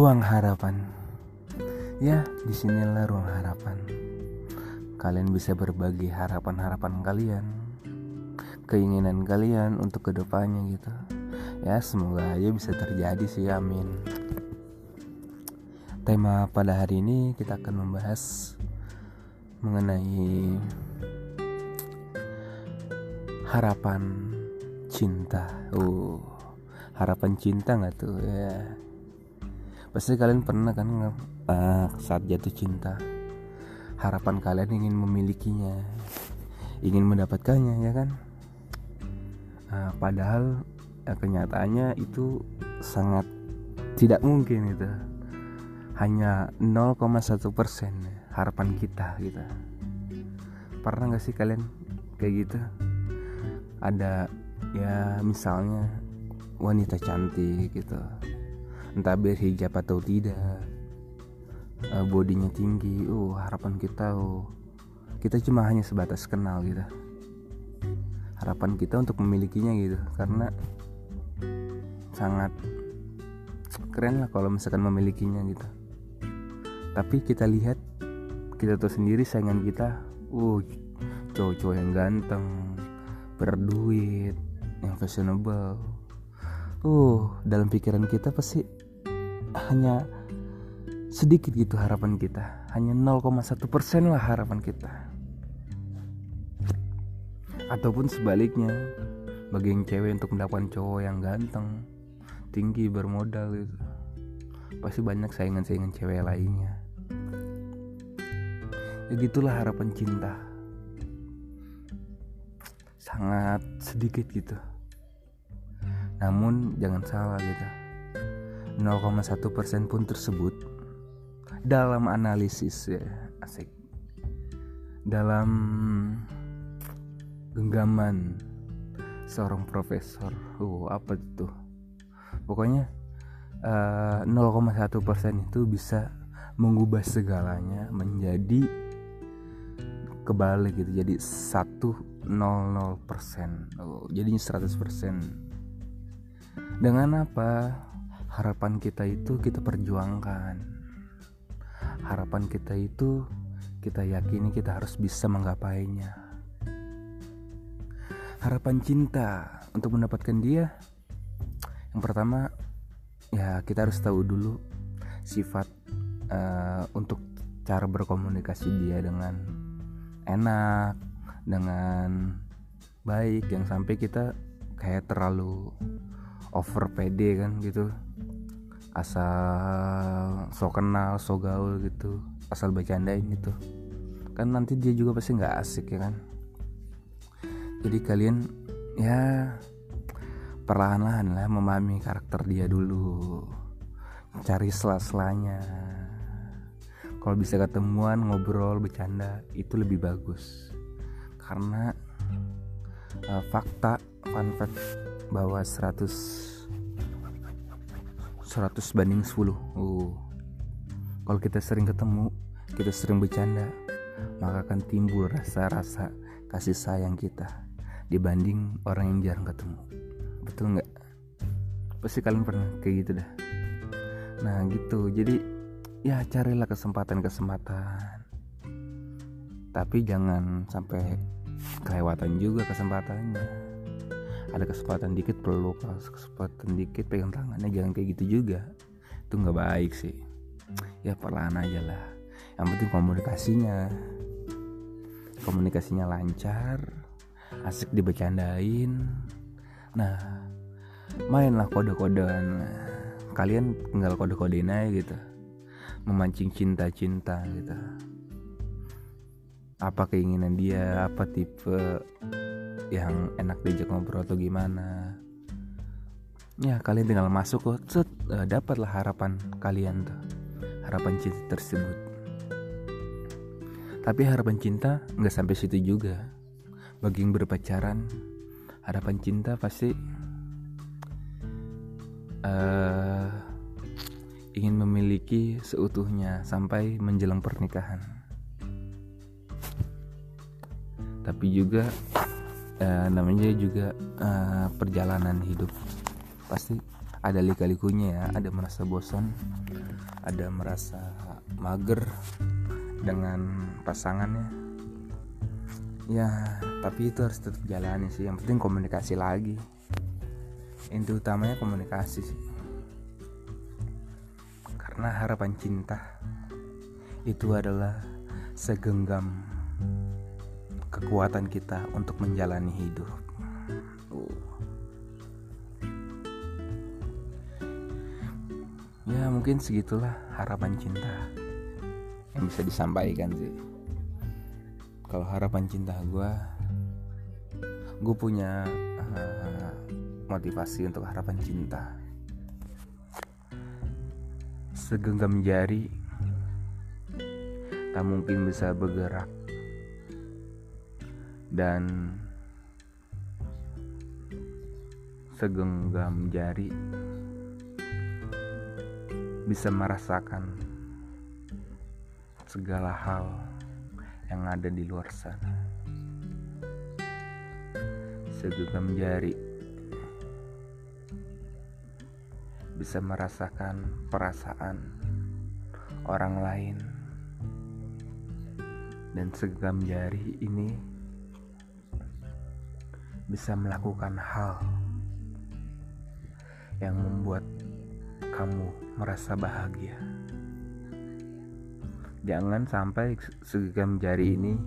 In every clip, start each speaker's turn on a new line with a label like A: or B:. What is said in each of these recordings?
A: ruang harapan. Ya, di sinilah ruang harapan. Kalian bisa berbagi harapan-harapan kalian, keinginan kalian untuk ke depannya gitu. Ya, semoga aja bisa terjadi sih, amin. Tema pada hari ini kita akan membahas mengenai harapan cinta. Uh, harapan cinta nggak tuh ya? Pasti kalian pernah kan uh, saat jatuh cinta harapan kalian ingin memilikinya, ingin mendapatkannya ya kan? Uh, padahal ya, kenyataannya itu sangat tidak mungkin itu. Hanya 0,1 persen harapan kita gitu. Pernah nggak sih kalian kayak gitu? Ada ya misalnya wanita cantik gitu entah berhijab atau tidak. Uh, bodinya tinggi. Uh harapan kita uh kita cuma hanya sebatas kenal gitu. Harapan kita untuk memilikinya gitu karena sangat keren lah kalau misalkan memilikinya gitu. Tapi kita lihat kita tahu sendiri saingan kita uh cowok-cowok yang ganteng berduit yang fashionable. Uh dalam pikiran kita pasti hanya sedikit gitu harapan kita. Hanya 0,1 persen lah harapan kita. Ataupun sebaliknya bagi yang cewek untuk mendapatkan cowok yang ganteng tinggi bermodal gitu pasti banyak saingan-saingan cewek lainnya. Ya gitulah harapan cinta. Sangat sedikit gitu. Namun jangan salah gitu 0,1% persen pun tersebut dalam analisis ya asik. Dalam genggaman seorang profesor. Uh apa itu? Pokoknya uh, 0,1% itu bisa mengubah segalanya menjadi kebalik gitu. Jadi 100% oh, jadinya 100% dengan apa harapan kita itu kita perjuangkan. Harapan kita itu kita yakini kita harus bisa menggapainya. Harapan cinta untuk mendapatkan dia yang pertama ya kita harus tahu dulu sifat uh, untuk cara berkomunikasi dia dengan enak dengan baik yang sampai kita kayak terlalu over pede kan gitu. Asal so kenal so gaul gitu asal bercandain gitu. Kan nanti dia juga pasti nggak asik ya kan. Jadi kalian ya perlahan-lahan lah memahami karakter dia dulu. Cari sela-selanya. Kalau bisa ketemuan ngobrol bercanda itu lebih bagus. Karena uh, fakta fun fact bahwa 100 100 banding 10 uh. kalau kita sering ketemu kita sering bercanda maka akan timbul rasa-rasa kasih sayang kita dibanding orang yang jarang ketemu. Betul nggak? Pasti kalian pernah kayak gitu dah. Nah gitu. Jadi ya carilah kesempatan-kesempatan. Tapi jangan sampai kelewatan juga kesempatannya ada kesempatan dikit peluk. Kesempatan dikit pegang tangannya. Jangan kayak gitu juga. Itu nggak baik sih. Ya perlahan aja lah. Yang penting komunikasinya. Komunikasinya lancar. Asik dibecandain. Nah mainlah kode-kodean. Kalian tinggal kode-kodein aja gitu. Memancing cinta-cinta gitu. Apa keinginan dia? Apa tipe yang enak diajak ngobrol atau gimana. Ya kalian tinggal masuk kok. Set uh, dapatlah harapan kalian tuh. Harapan cinta tersebut. Tapi harapan cinta nggak sampai situ juga. Bagi yang berpacaran harapan cinta pasti uh, ingin memiliki seutuhnya sampai menjelang pernikahan. Tapi juga uh, namanya juga uh, perjalanan hidup. Pasti ada lika-likunya ya ada merasa bosan ada merasa mager dengan pasangannya. Ya tapi itu harus tetap jalani sih yang penting komunikasi lagi. Inti utamanya komunikasi sih. Karena harapan cinta itu adalah segenggam kekuatan kita untuk menjalani hidup. Ya mungkin segitulah harapan cinta yang bisa disampaikan sih. Kalau harapan cinta gue, gue punya uh, motivasi untuk harapan cinta. Segenggam jari, tak mungkin bisa bergerak dan segenggam jari bisa merasakan segala hal yang ada di luar sana. Segenggam jari bisa merasakan perasaan orang lain, dan segenggam jari ini bisa melakukan hal yang membuat kamu merasa bahagia. Jangan sampai segenggam jari ini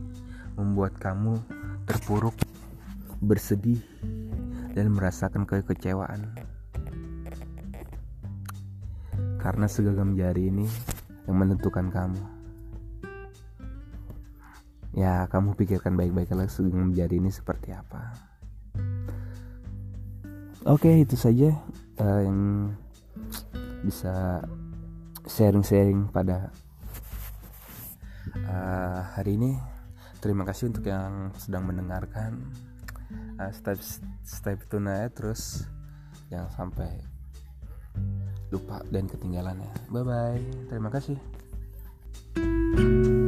A: membuat kamu terpuruk, bersedih, dan merasakan kekecewaan. Karena segenggam jari ini yang menentukan kamu. Ya, kamu pikirkan baik-baik kalau segenggam jari ini seperti apa. Oke okay, itu saja uh, yang bisa sharing-sharing pada uh, hari ini. Terima kasih untuk yang sedang mendengarkan. Uh, step step tuna terus jangan sampai lupa dan ketinggalan ya. Bye bye. Terima kasih. thank you